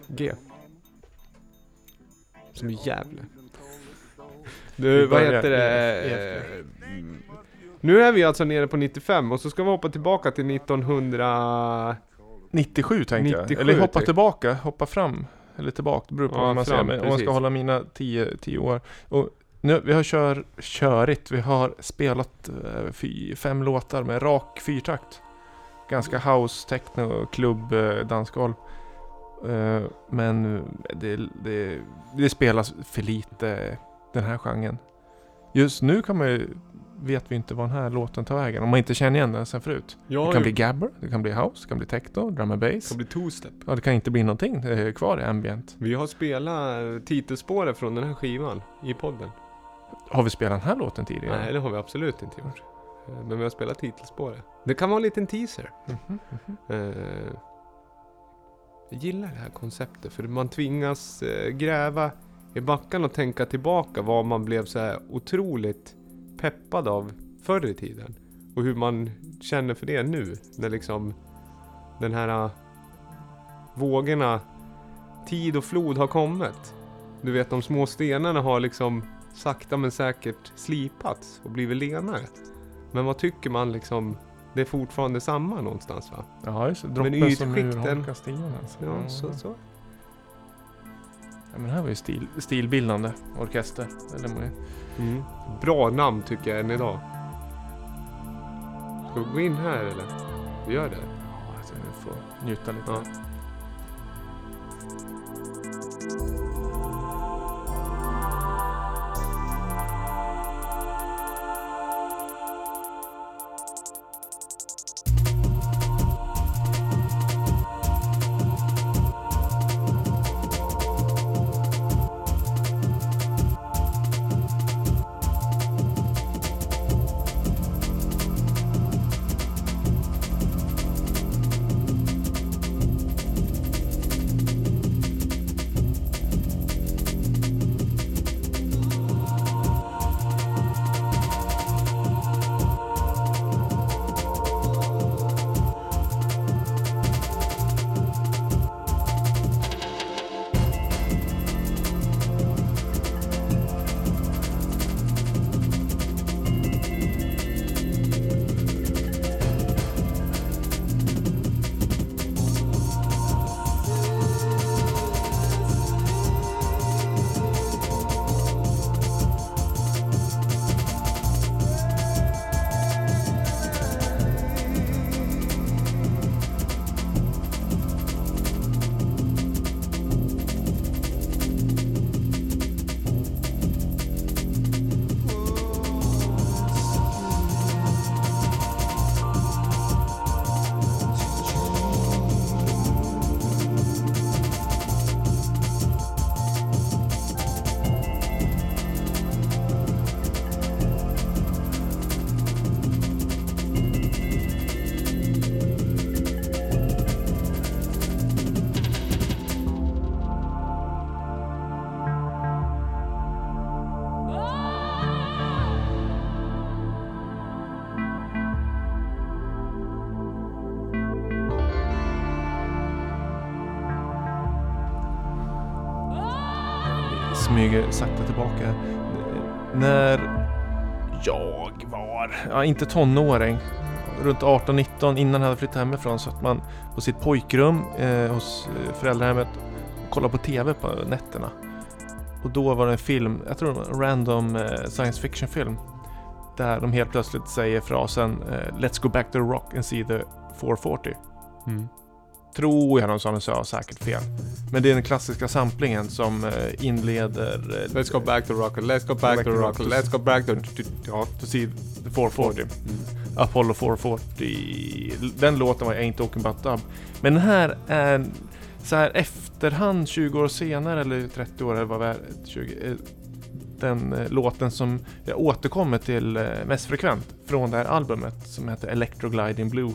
G. Som i Gävle. Du, vad heter det? Nu är vi alltså nere på 95 och så ska vi hoppa tillbaka till 1900... 97 tänkte jag. 97 Eller hoppa typ. tilla hoppa fram. Eller tillbaka, det beror på Ja, vad man fram, säger. Men om man ska hålla mina 10 10 år. Och nu, vi har kör, körigt. Vi har spelat eh, fy, fem låtar med rak fyrtakt. Ganska house, techno, klubb, eh, dansgolv. Eh, men det, det, det spelas för lite den här genren. Just nu kan man ju, vet vi inte vad den här låten tar vägen. Om man inte känner igen den sen förut. Jag Det kan bli gabber, det kan bli house, det kan bli techno, drum and bass. kan bli two-step. Ja, det kan inte bli någonting eh, kvar i ambient. Vi har spelat titelspåret från den här skivan i podden. Har vi spelat den här låten tidigare? Nej, det har vi absolut inte gjort. Eh, Men vi har spelat titelspåret. Det kan vara en liten teaser. Mhm. Eh, jag gillar det här konceptet för man tvingas eh, gräva i backen och tänka tillbaka vad man blev så här otroligt peppad av förr i tiden. Och hur man känner för det nu. När liksom den här eh, vågorna, tid och flod har kommit. Du vet de små stenarna har liksom sakta men säkert slipats och blivit lenare. Men vad tycker man liksom? Det är fortfarande samma någonstans va? Ja, just det. Men Droppen som urholkar stenen. Alltså. Ja, så, så. Ja, men det här var ju stil, stilbildande orkester. Ju. Mm. Bra namn tycker jag än idag. Ska vi gå in här eller? Vi gör det. Ja, alltså, vi får njuta lite. Ja. Smyger sakta tillbaka. När jag var, ja inte tonåring, runt 18-19 innan jag hade flyttat hemifrån så man på sitt pojkrum eh, hos eh, föräldrahemmet och kollade på TV på nätterna. Och då var det en film, jag tror det var en random eh, science fiction film. Där de helt plötsligt säger frasen eh, Let's go back to the rock and see the 440. Mm. Tror jag de sa, jag säkert fel. Men det är den klassiska samplingen som eh, inleder eh, Let's go back to rock, let's go back to rock, let's go back to... Ja. to see the 440. Mm. Apollo 440. Den låten var jag inte Talking About Dub. Men den här är så här efterhand 20 år senare eller 30 år eller vad det är. 20, eh, den låten som jag återkommer till mest frekvent från det här albumet som heter Electrogliding Blue.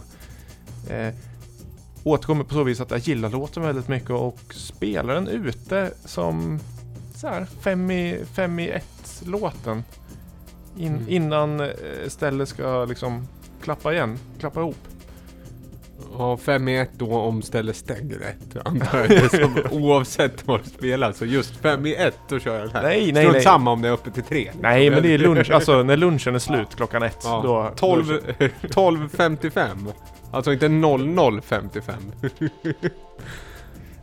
Återkommer på så vis att jag gillar låten väldigt mycket och spelar den ute som så här fem i, fem i ett låten. In, Mm. Innan eh, stället ska liksom klappa igen, klappa ihop. Ja, 5 i 1 då om stället stänger rätt. [laughs] Antar jag. Det är som, oavsett vad du spelar. Så just 5 i 1 då kör jag den här. Nej, nej, nej. samma om det är uppe till 3. Nej, men det är lunch, [laughs] alltså när lunchen är slut klockan ett. Ja, Då, 12, Då, 12.55. Alltså inte 00.55. [laughs]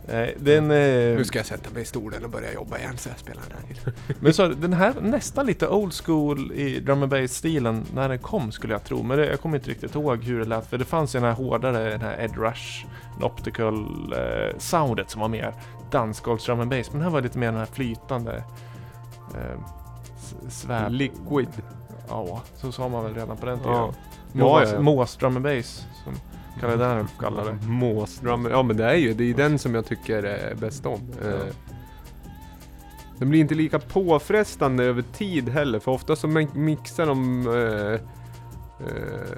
eh, den, Nu eh, ska jag sätta mig i stolen och börja jobba igen så jag spelar den här. [laughs] men så, den här nästan lite old school i drum and bass stilen när den kom skulle jag tro. Men det, jag kommer inte riktigt ihåg hur det lät. För det fanns ju den här hårdare, den här Ed Rush, optical eh, soundet som var mer dansgolvs drum and bass. Men den här var lite mer den här flytande eh, s- svärd. Liquid. Ja, så sa man väl redan på den tiden. Ja. Mås, Ja, ja. Mås drum and bass, som Kalle Dernulf kallar det. Måsdrum. Ja men det är ju, det är den som jag tycker är bäst om. Eh, Den blir inte lika påfrestande över tid heller för ofta så mi- mixar de eh, eh,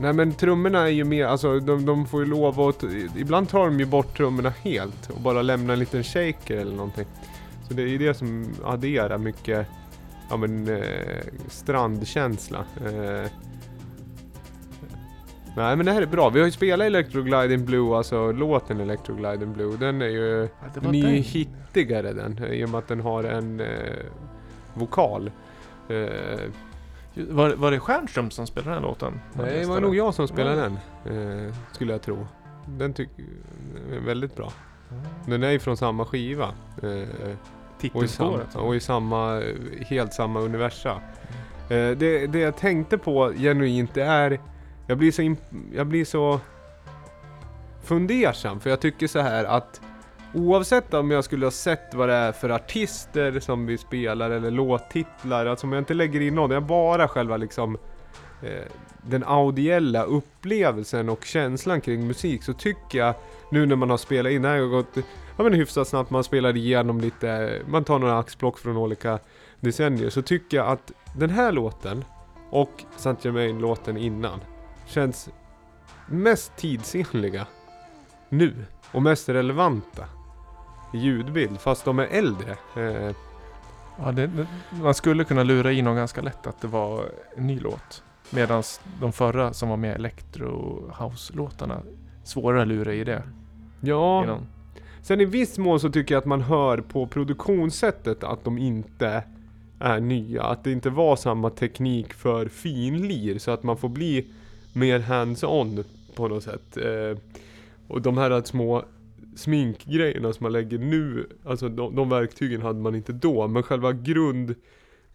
Nej men trummorna är ju mer, alltså de, de får ju lov att, ibland tar de ju bort trummorna helt och bara lämnar en liten shaker eller någonting. Så det är ju det som adderar mycket, ja men eh, strandkänsla. Eh, Nej men det här är bra, vi har ju spelat Electrogliding Blue, alltså låten Electrogliding Blue, den är ju, Ja, den är ju hittigare den, i och med att den har en eh, vokal. Eh, Var, var det Stjernström som spelade den här låten? Nej, det var nog jag som spelade den. Eh, skulle jag tro. Den tycker är väldigt bra. Den är ju från samma skiva. Eh, och, i samma, Titelspåret. och i samma, helt samma universa. Eh, det, det jag tänkte på genuint det är, jag blir så, jag blir så fundersam för jag tycker så här att Oavsett om jag skulle ha sett vad det är för artister som vi spelar eller låttitlar, alltså om jag inte lägger in någon, jag bara själva liksom eh, den audiella upplevelsen och känslan kring musik så tycker jag nu när man har spelat in, det här har gått ja, men hyfsat snabbt, man spelar igenom lite, man tar några axplock från olika decennier så tycker jag att den här låten och Saint Germain-låten innan känns mest tidsenliga nu och mest relevanta i ljudbild fast de är äldre. Eh, Ja, det, det, man skulle kunna lura i någon ganska lätt att det var en ny låt. Medan de förra som var med electro house-låtarna, svårare att lura i det. ja, någon. sen i viss mån så tycker jag att man hör på produktionssättet att de inte är nya. Att det inte var samma teknik för finlir så att man får bli mer hands-on på något sätt. Eh, och de här små sminkgrejerna som man lägger nu, alltså de, de verktygen hade man inte då. Men själva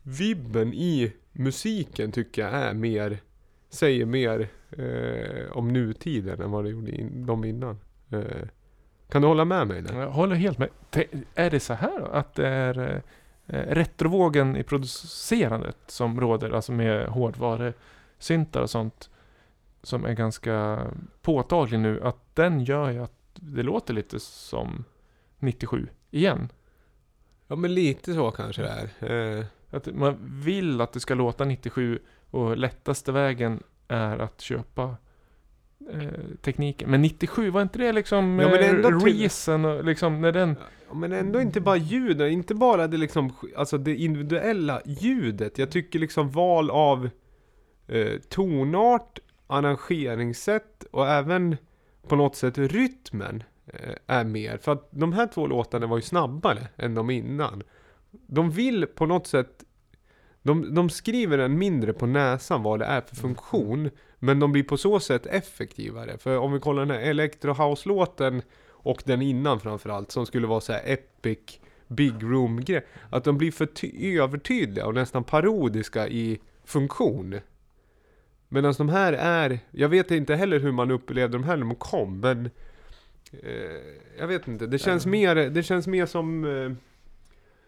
grundvibben i musiken tycker jag är mer, säger mer eh, om nutiden än vad det gjorde in, de innan. Eh, kan du hålla med mig där? Jag håller helt med. Te- Är det så här då? Att det är eh, retrovågen i producerandet som råder, alltså med hårdvarusyntar och sånt, som är ganska påtaglig nu, att den gör ju att det låter lite som 97 igen. Ja men lite så kanske det är. Eh, Att man vill att det ska låta 97 och lättaste vägen är att köpa eh, tekniken. Men 97, var inte det liksom Ja, men eh, ändå Reason och liksom när den... Ja, Men ändå inte bara ljuden, inte bara det liksom, alltså det individuella ljudet. Jag tycker liksom val av eh, tonart, arrangeringssätt och även på något sätt rytmen eh, är mer. För att de här två låtarna var ju snabbare än de innan. de vill på något sätt de, de skriver en mindre på näsan vad det är för funktion Men de blir på så sätt effektivare För om vi kollar den här Electro House-låten Och den innan framförallt Som skulle vara så här epic Big room grej Att de blir för ty- övertydliga och nästan parodiska i funktion Medan de här är Jag vet inte heller hur man upplevde de här när de kom men eh, Jag vet inte, det känns mer, det känns mer som eh,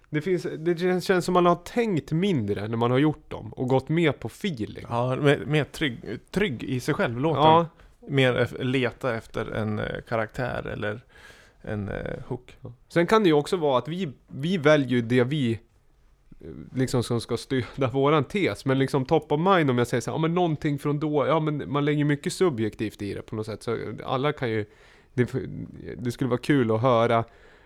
det, finns, det känns, känns som man har tänkt mindre när man har gjort dem och gått med på feeling. Ja, mer, mer trygg, trygg i sig själv låten. Ja, Mer leta efter en eh, karaktär eller en eh, hook. Sen kan det ju också vara att vi, vi väljer det vi liksom som ska stödja [laughs] våran tes. Men liksom top of mind om jag säger så här, ja men någonting från då, ja men man lägger mycket subjektivt i det på något sätt. Så alla kan ju, det, det skulle vara kul att höra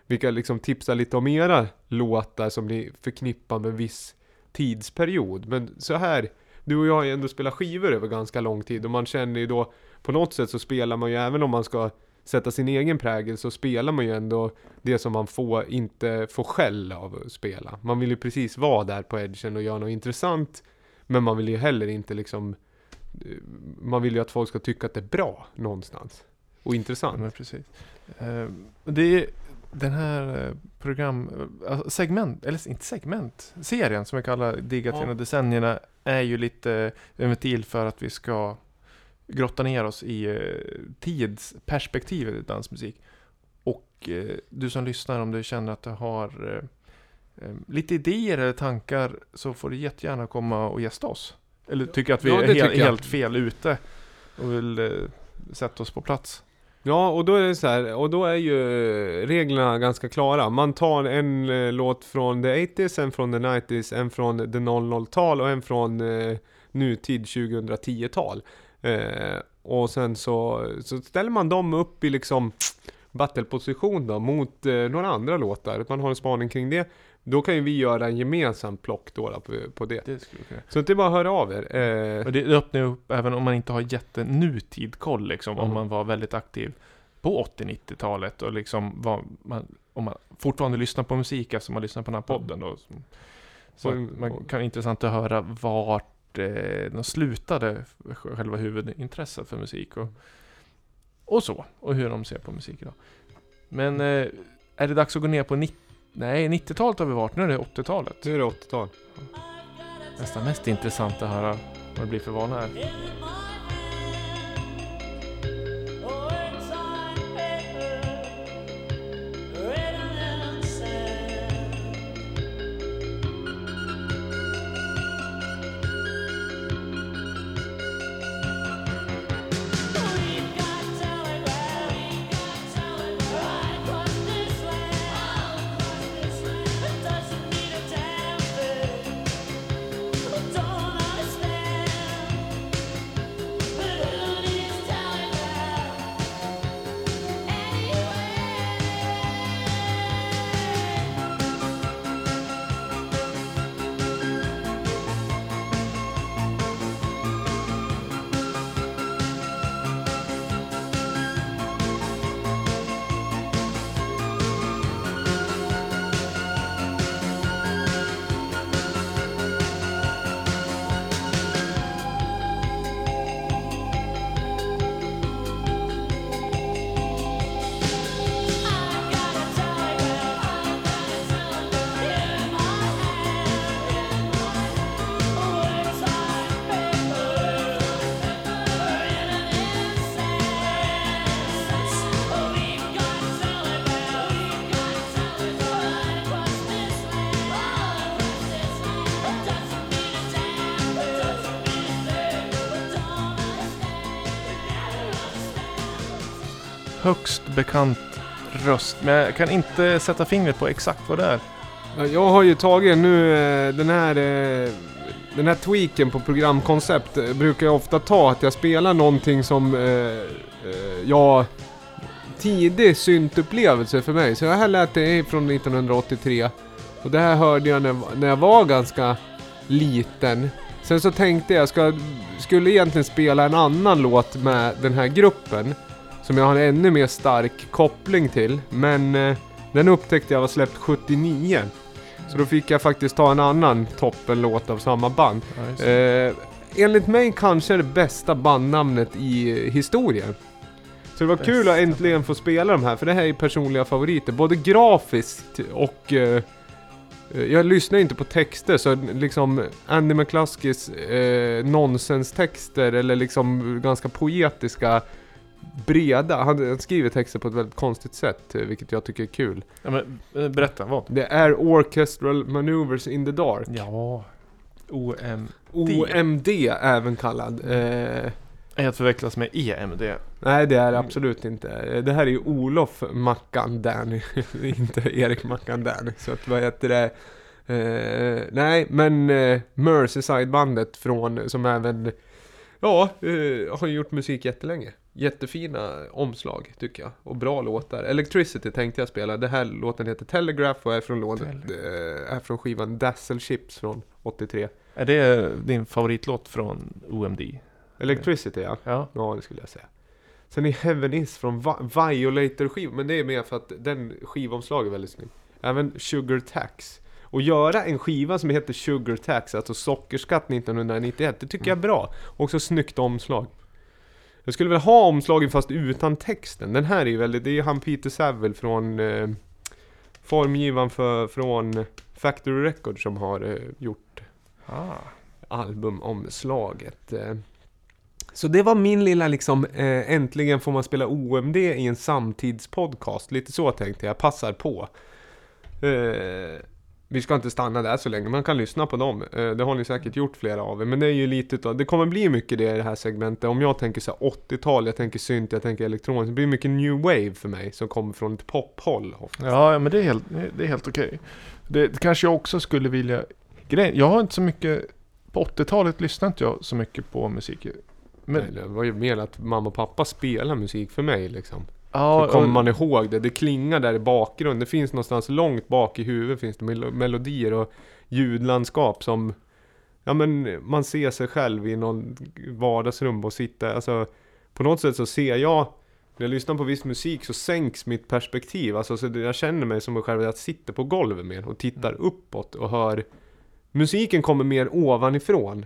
vilka liksom tipsar lite om era låtar som ni förknippar med viss tidsperiod. Men så här, du och jag har ju ändå spelat skivor över ganska lång tid och man känner ju då på något sätt så spelar man ju även om man ska sätta sin egen prägel så spelar man ju ändå det som man får, inte får skäll av att spela. Man vill ju precis vara där på edgen och göra något intressant. Men man vill ju heller inte liksom eh, Man vill ju att folk ska tycka att det är bra någonstans. Och Ja, intressant. men precis. Eh, det är den här eh, program, alltså segment, eller inte segment, serien som jag kallar Diggat Ja. genom decennierna är ju lite en ventil för att vi ska grotta ner oss i eh, tidsperspektivet i dansmusik. Och eh, du som lyssnar, om du känner att du har eh, eh, lite idéer eller tankar så får du jättegärna komma och gästa oss. Eller tycker att vi Ja, är helt, helt fel ute och vill eh, sätta oss på plats. Ja, och då är det så här, och då är ju reglerna ganska klara. Man tar en eh, låt från the 80s, en från the 90s, en från the 00-tal och en från eh, nutid 2010-tal. Eh, och sen så, så ställer man dem upp i liksom battleposition då mot eh, några andra låtar. Man har en spaning kring det. Då kan ju vi göra en gemensam plock då, då på, på det. Det. Så det är bara att höra av er. Eh, Och det, öppnar ju upp även om man inte har jättenutid-koll liksom. Om Mm. man var väldigt aktiv på 80-90-talet och liksom var, man, om man fortfarande lyssnar på musik eftersom man lyssnar på den här podden då. Så, så Mm. man kan intressant att höra vart eh, de slutade själva huvudintresset för musik och, och så. Och hur de ser på musik idag. Men eh, är det dags att gå ner på 90 Nej, 90-talet har vi varit. Nu är det 80-talet. nu är det 80-tal. Nästan mest intressant att höra vad det blir för vana här. Bekant röst. Men jag kan inte sätta fingret på exakt vad det är. Jag har ju tagit nu eh, den här eh, den här tweaken på programkoncept eh, brukar jag ofta ta att jag spelar någonting som jag tidig syntupplevelse för mig. Så det här lät det från 1983 och det här hörde jag när, när jag var ganska liten. Sen så tänkte jag, ska, skulle egentligen spela en annan låt med den här gruppen som jag har en ännu mer stark koppling till. Men eh, den upptäckte jag var släppt 79. Så då fick jag faktiskt ta en annan toppenlåt av samma band. Eh, enligt mig kanske det bästa bandnamnet i historien. Så det var kul att Bästa äntligen få spela de här, för det här är personliga favoriter. Både grafiskt och... Eh, eh, jag lyssnar inte på texter, så liksom Andy McCluskys eh, nonsenstexter eller liksom ganska poetiska, breda. Han, skriver texter på ett väldigt konstigt sätt, eh, vilket jag tycker är kul. Ja, men, eh, berätta, vad? Det är Orchestral Maneuvers in the Dark. Ja. OM. OMD även kallad. Eh, Är att förväxlas med EMD. nej det är det absolut inte. Det här är ju Olof Mackan Danny, [laughs] inte Erik Mackan Danny. Så att vad heter det? Eh, nej men eh, Merseyside-bandet från, som även, ja, eh, har gjort musik jättelänge. Jättefina omslag tycker jag. Och bra låtar. Electricity tänkte jag spela. Det här låten heter Telegraph och är från, lånet, eh, är från skivan Dazzle Chips från 83. Är det din favoritlåt från OMD? Electricity ja. Ja. Ja, det skulle jag säga. Sen är Heaven Is från Va- Violator skiv men det är mer för att den skivomslaget är väldigt snygg. Även Sugar Tax. Och göra en skiva som heter Sugar Tax, alltså sockerskatt 1991, det tycker jag är bra. Också snyggt omslag. Jag skulle vilja ha omslagen fast utan texten. Den här är ju väldigt, det är han Peter Saville från eh, formgivaren för, från Factory Records som har eh, gjort Ah. albumomslaget. eh. Så det var min lilla liksom, eh, äntligen får man spela OMD i en samtidspodcast. Lite så tänkte jag, passar på. Eh, vi ska inte stanna där så länge, man kan lyssna på dem. Eh, det har ni säkert gjort flera av er, men det är ju lite utav, det kommer bli mycket det i det här segmentet. Om jag tänker så här 80-tal, jag tänker synt, jag tänker elektroniskt. Det blir mycket new wave för mig som kommer från ett pophåll. Ja, men det är helt, det är helt okej. Det, det kanske jag också skulle vilja... Grejen, jag har inte så mycket... På 80-talet lyssnade inte jag så mycket på musik. Men, Nej, det var ju mer att mamma och pappa spelar musik för mig liksom. Ja, Så kommer och- man ihåg det. Det klingar där i bakgrunden. Det finns någonstans långt bak i huvudet finns det mel- melodier och ljudlandskap som... Ja men man ser sig själv i någon vardagsrum och sitta... Alltså på något sätt så ser jag... När jag lyssnar på viss musik så sänks mitt perspektiv. Alltså så jag känner mig som själv att jag sitter på golvet mer och tittar uppåt och hör... Musiken kommer mer ovanifrån.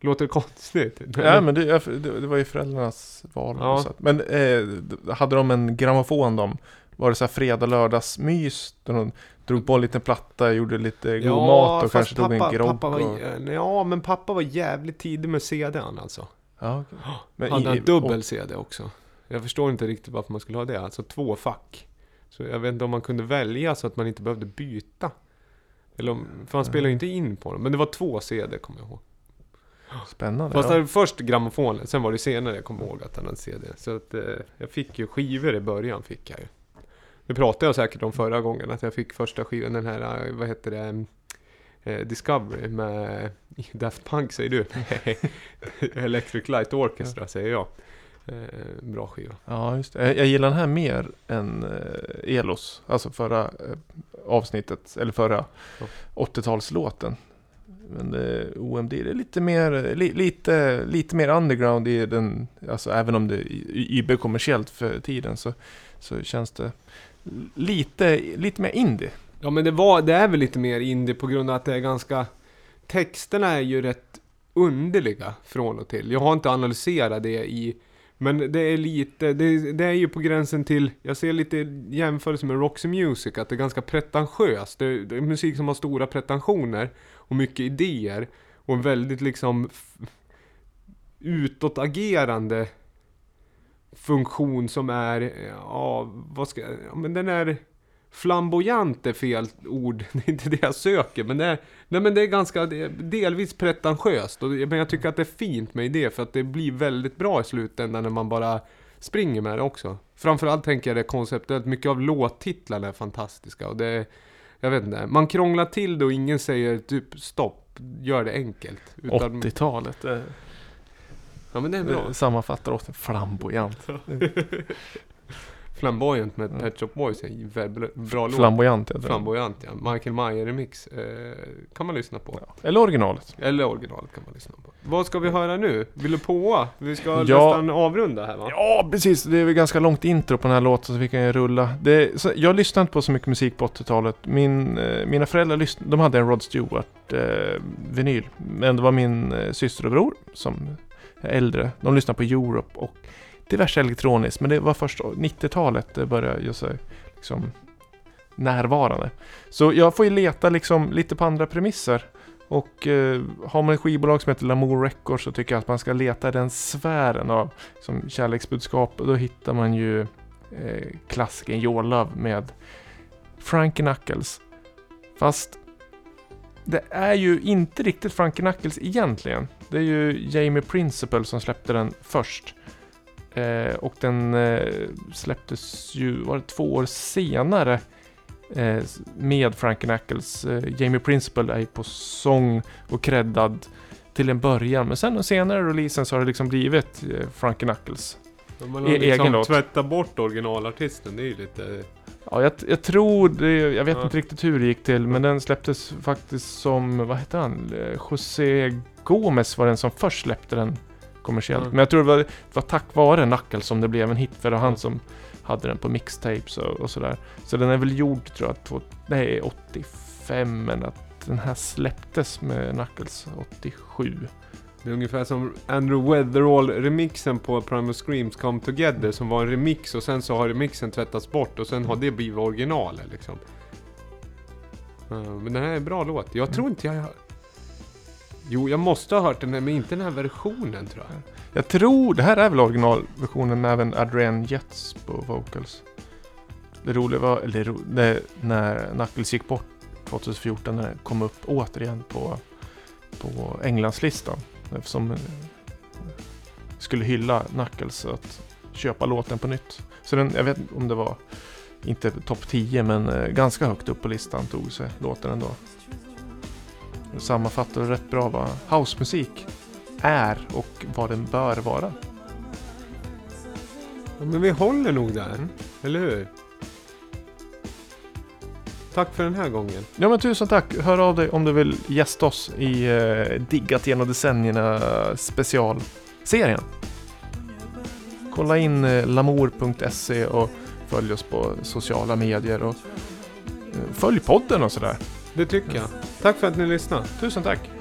Låter konstigt? Ja, men det, det, var ju föräldrarnas val. Ja. Men eh, hade de en grammofon de? Var det så här fredag lördagsmys? Där de drog på en liten platta, gjorde lite god mat och kanske tog en grogg? pappa och, Ja, men pappa var jävligt tidig med CDn alltså. ja, okej. [gasps] Men Hade i- han dubbel CD också. Jag förstår inte riktigt varför man skulle ha det. Alltså två fack. Så jag vet inte om man kunde välja så att man inte behövde byta. Eller om, för han spelade ju inte in på dem. Men det var två CD kommer jag ihåg. Spännande. Fast ja. först grammofonen, sen var det senare jag kommer ihåg att han hade CD. Så att eh, jag fick ju skivor i början fick jag ju. Det pratade jag säkert om förra gången, att jag fick första skivan, den här, eh, vad heter det, eh, Discovery med [laughs] Daft Punk säger du. [laughs] Electric Light Orchestra säger jag. Eh, bra skiva. Ja, just det. Jag, gillar den här mer än eh, Elos. Alltså förra avsnittet, eller förra Ja. 80-talslåten. Men eh, OMD, det är lite mer, eh, li, lite, lite mer underground i den, alltså även om det är y- kommersiellt för tiden så, så känns det lite, lite mer indie. Ja men det, var, det är väl lite mer indie på grund av att det är ganska... Texterna är ju rätt underliga från och till. Jag har inte analyserat det i... Men det är lite, det, det är ju på gränsen till, jag ser lite jämförelse med Roxy Music, att det är ganska pretentiöst. Det, det är musik som har stora pretensioner och mycket idéer. Och en väldigt liksom utåtagerande funktion som är, eh, ja, vad ska ja, men den är flamboyant är fel ord, [laughs] det är inte det jag söker, men det är, nej men det är ganska, det är delvis pretentiöst, och, men jag tycker att det är fint med det, för att det blir väldigt bra i slutändan när man bara springer med det också. Framförallt tänker jag det konceptuellt, mycket av låttitlarna är fantastiska, och det är, jag vet inte, man krånglar till det och ingen säger typ stopp, gör det enkelt. Utan, 80-talet, eh, ja men det är bra. det sammanfattar 80 flamboyant. [laughs] Flamboyant med Mm. Pet Shop Boys är en väldigt bra låt. Flamboyant heter. Flamboyant ja. Michael Mayer remix. Eh, kan man lyssna på. Ja. Eller originalet. Eller originalet kan man lyssna på. Vad ska vi höra nu? Vill du påa? Vi ska Ja. nästan avrunda här va? Ja, precis. Det är väl ganska långt intro på den här låten så vi kan ju rulla. Det, så jag lyssnade inte på så mycket musik på 80-talet. Min, eh, mina föräldrar lyssnade, de hade en Rod Stewart-vinyl. Men det var min eh, syster och bror som är äldre. De lyssnade på Europe och diverse elektroniskt. Men det var först 90-talet det började göra sig liksom närvarande. Så jag får ju leta liksom lite på andra premisser. Och eh, har man ett skivbolag som heter Lamour Records så tycker jag att man ska leta i den sfären av som kärleksbudskap. Och då hittar man ju eh, klassikern Your Love med Frankie Knuckles. Fast det är ju inte riktigt Frankie Knuckles egentligen. Det är ju Jamie Principle som släppte den först. Eh, och den eh, släpptes ju, var det två år senare eh, med Frankie Knuckles. Eh, Jamie Principle är ju på sång och creddad till en början. Men sen den senare releasen så har det liksom blivit eh, Frankie Knuckles. Man har E- liksom egen låt. tvättat bort originalartisten. Det är ju lite... Ja, jag, jag tror det, jag vet Ja. inte riktigt hur det gick till, men den släpptes faktiskt som, vad hette han? Eh, José Gomez var den som först släppte den kommersiellt. Ja. Men jag tror det var, det var tack vare Knuckles som det blev en hit, för det var han som hade den på mixtapes och, och sådär. Så den är väl gjord, tror jag, två, nej, 85, men att den här släpptes med Knuckles 87. Det är ungefär som Andrew Weatherall-remixen på Primal Screams Come Together som var en remix och sen så har remixen tvättats bort och sen har det blivit originalet liksom. Men den här är en bra låt. Jag tror inte jag. Jo, jag måste ha hört den här, men inte den här versionen tror jag. Jag tror, det här är väl originalversionen med även Adrienne Jets på vocals. Det roliga var, eller ro, det, när Knuckles gick bort 2014 när den kom upp återigen på, på Englandslistan. Som eh, skulle hylla Knuckles att köpa låten på nytt. Så den, jag vet inte om det var, inte topp 10 men eh, ganska högt upp på listan tog sig låten ändå. Det sammanfattar rätt bra vad housemusik är och vad den bör vara. Ja, men vi håller nog där, Mm. eller hur? Tack för den här gången. Ja men tusen tack. Hör av dig om du vill gästa oss i eh, Diggat genom decennierna specialserien. Kolla in eh, lamour.se och följ oss på sociala medier och eh, följ podden och sådär. Det tycker jag. Tack för att ni lyssnade. Tusen tack.